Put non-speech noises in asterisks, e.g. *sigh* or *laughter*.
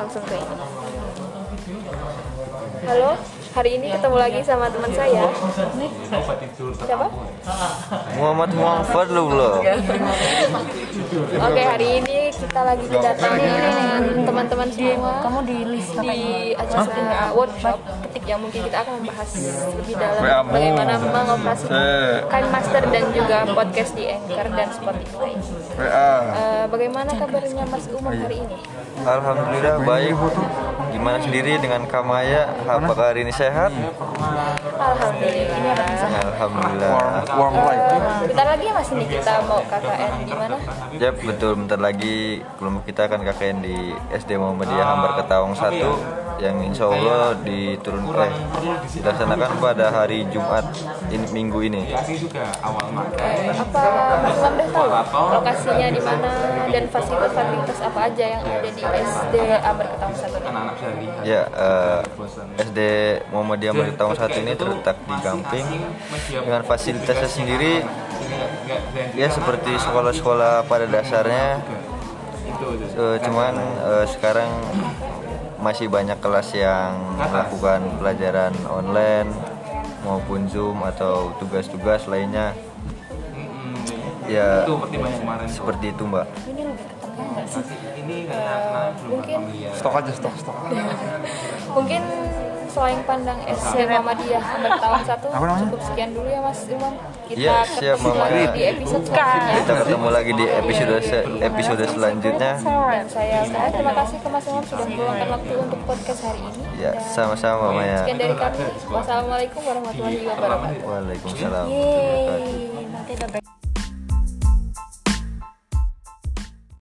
langsung ke ini. Halo, hari ini ketemu lagi sama teman saya. Siapa? Muhammad Muhammad Fadlullah Oke, hari ini kita lagi kedatangan teman-teman semua Kamu di list di acara workshop ketik yang mungkin kita akan membahas lebih dalam. Bagaimana mengoperasikan Master dan juga podcast di Anchor dan Spotify. Eh, bagaimana kabarnya Mas Umar hari ini? Alhamdulillah baik. Gimana sendiri dengan Kamaya Apakah hari ini sehat? Alhamdulillah. Alhamdulillah. Eh, bentar lagi ya Mas ini kita mau KKN di mana? Ya betul. Bentar lagi Belum kita akan KKN di SD Muhammadiyah Hambar Ketawang 1 yang insya Allah diturunkan eh, dilaksanakan pada hari Jumat ini, minggu ini. Apa Mas Lam udah tahu lokasinya di mana dan fasilitas-fasilitas apa aja yang ada di SD Amber Ketawang satu ini? Ya eh, SD Muhammadiyah Hambar Ketawang 1 ini terletak di Gamping dengan fasilitasnya sendiri ya seperti sekolah-sekolah pada dasarnya Eh, cuman eh, sekarang masih banyak kelas yang melakukan pelajaran online maupun zoom atau tugas-tugas lainnya. Ya seperti itu mbak Mungkin stok aja stok stok *laughs* mungkin selain pandang SD Muhammadiyah Ketawang satu cukup sekian dulu ya Mas Umar. Kita Ya, siap, ketemu Mama. lagi di episode selanjutnya. kita ketemu lagi di episode se- episode selanjutnya Dan saya saya terima kasih ke Mas Umar sudah meluangkan waktu untuk podcast hari ini. ya sama-sama Maya Sekian dari kami. Wassalamualaikum warahmatullahi wabarakatuh. Waalaikumsalam warahmatullahi wabarakatuh. Yeay, nanti ada.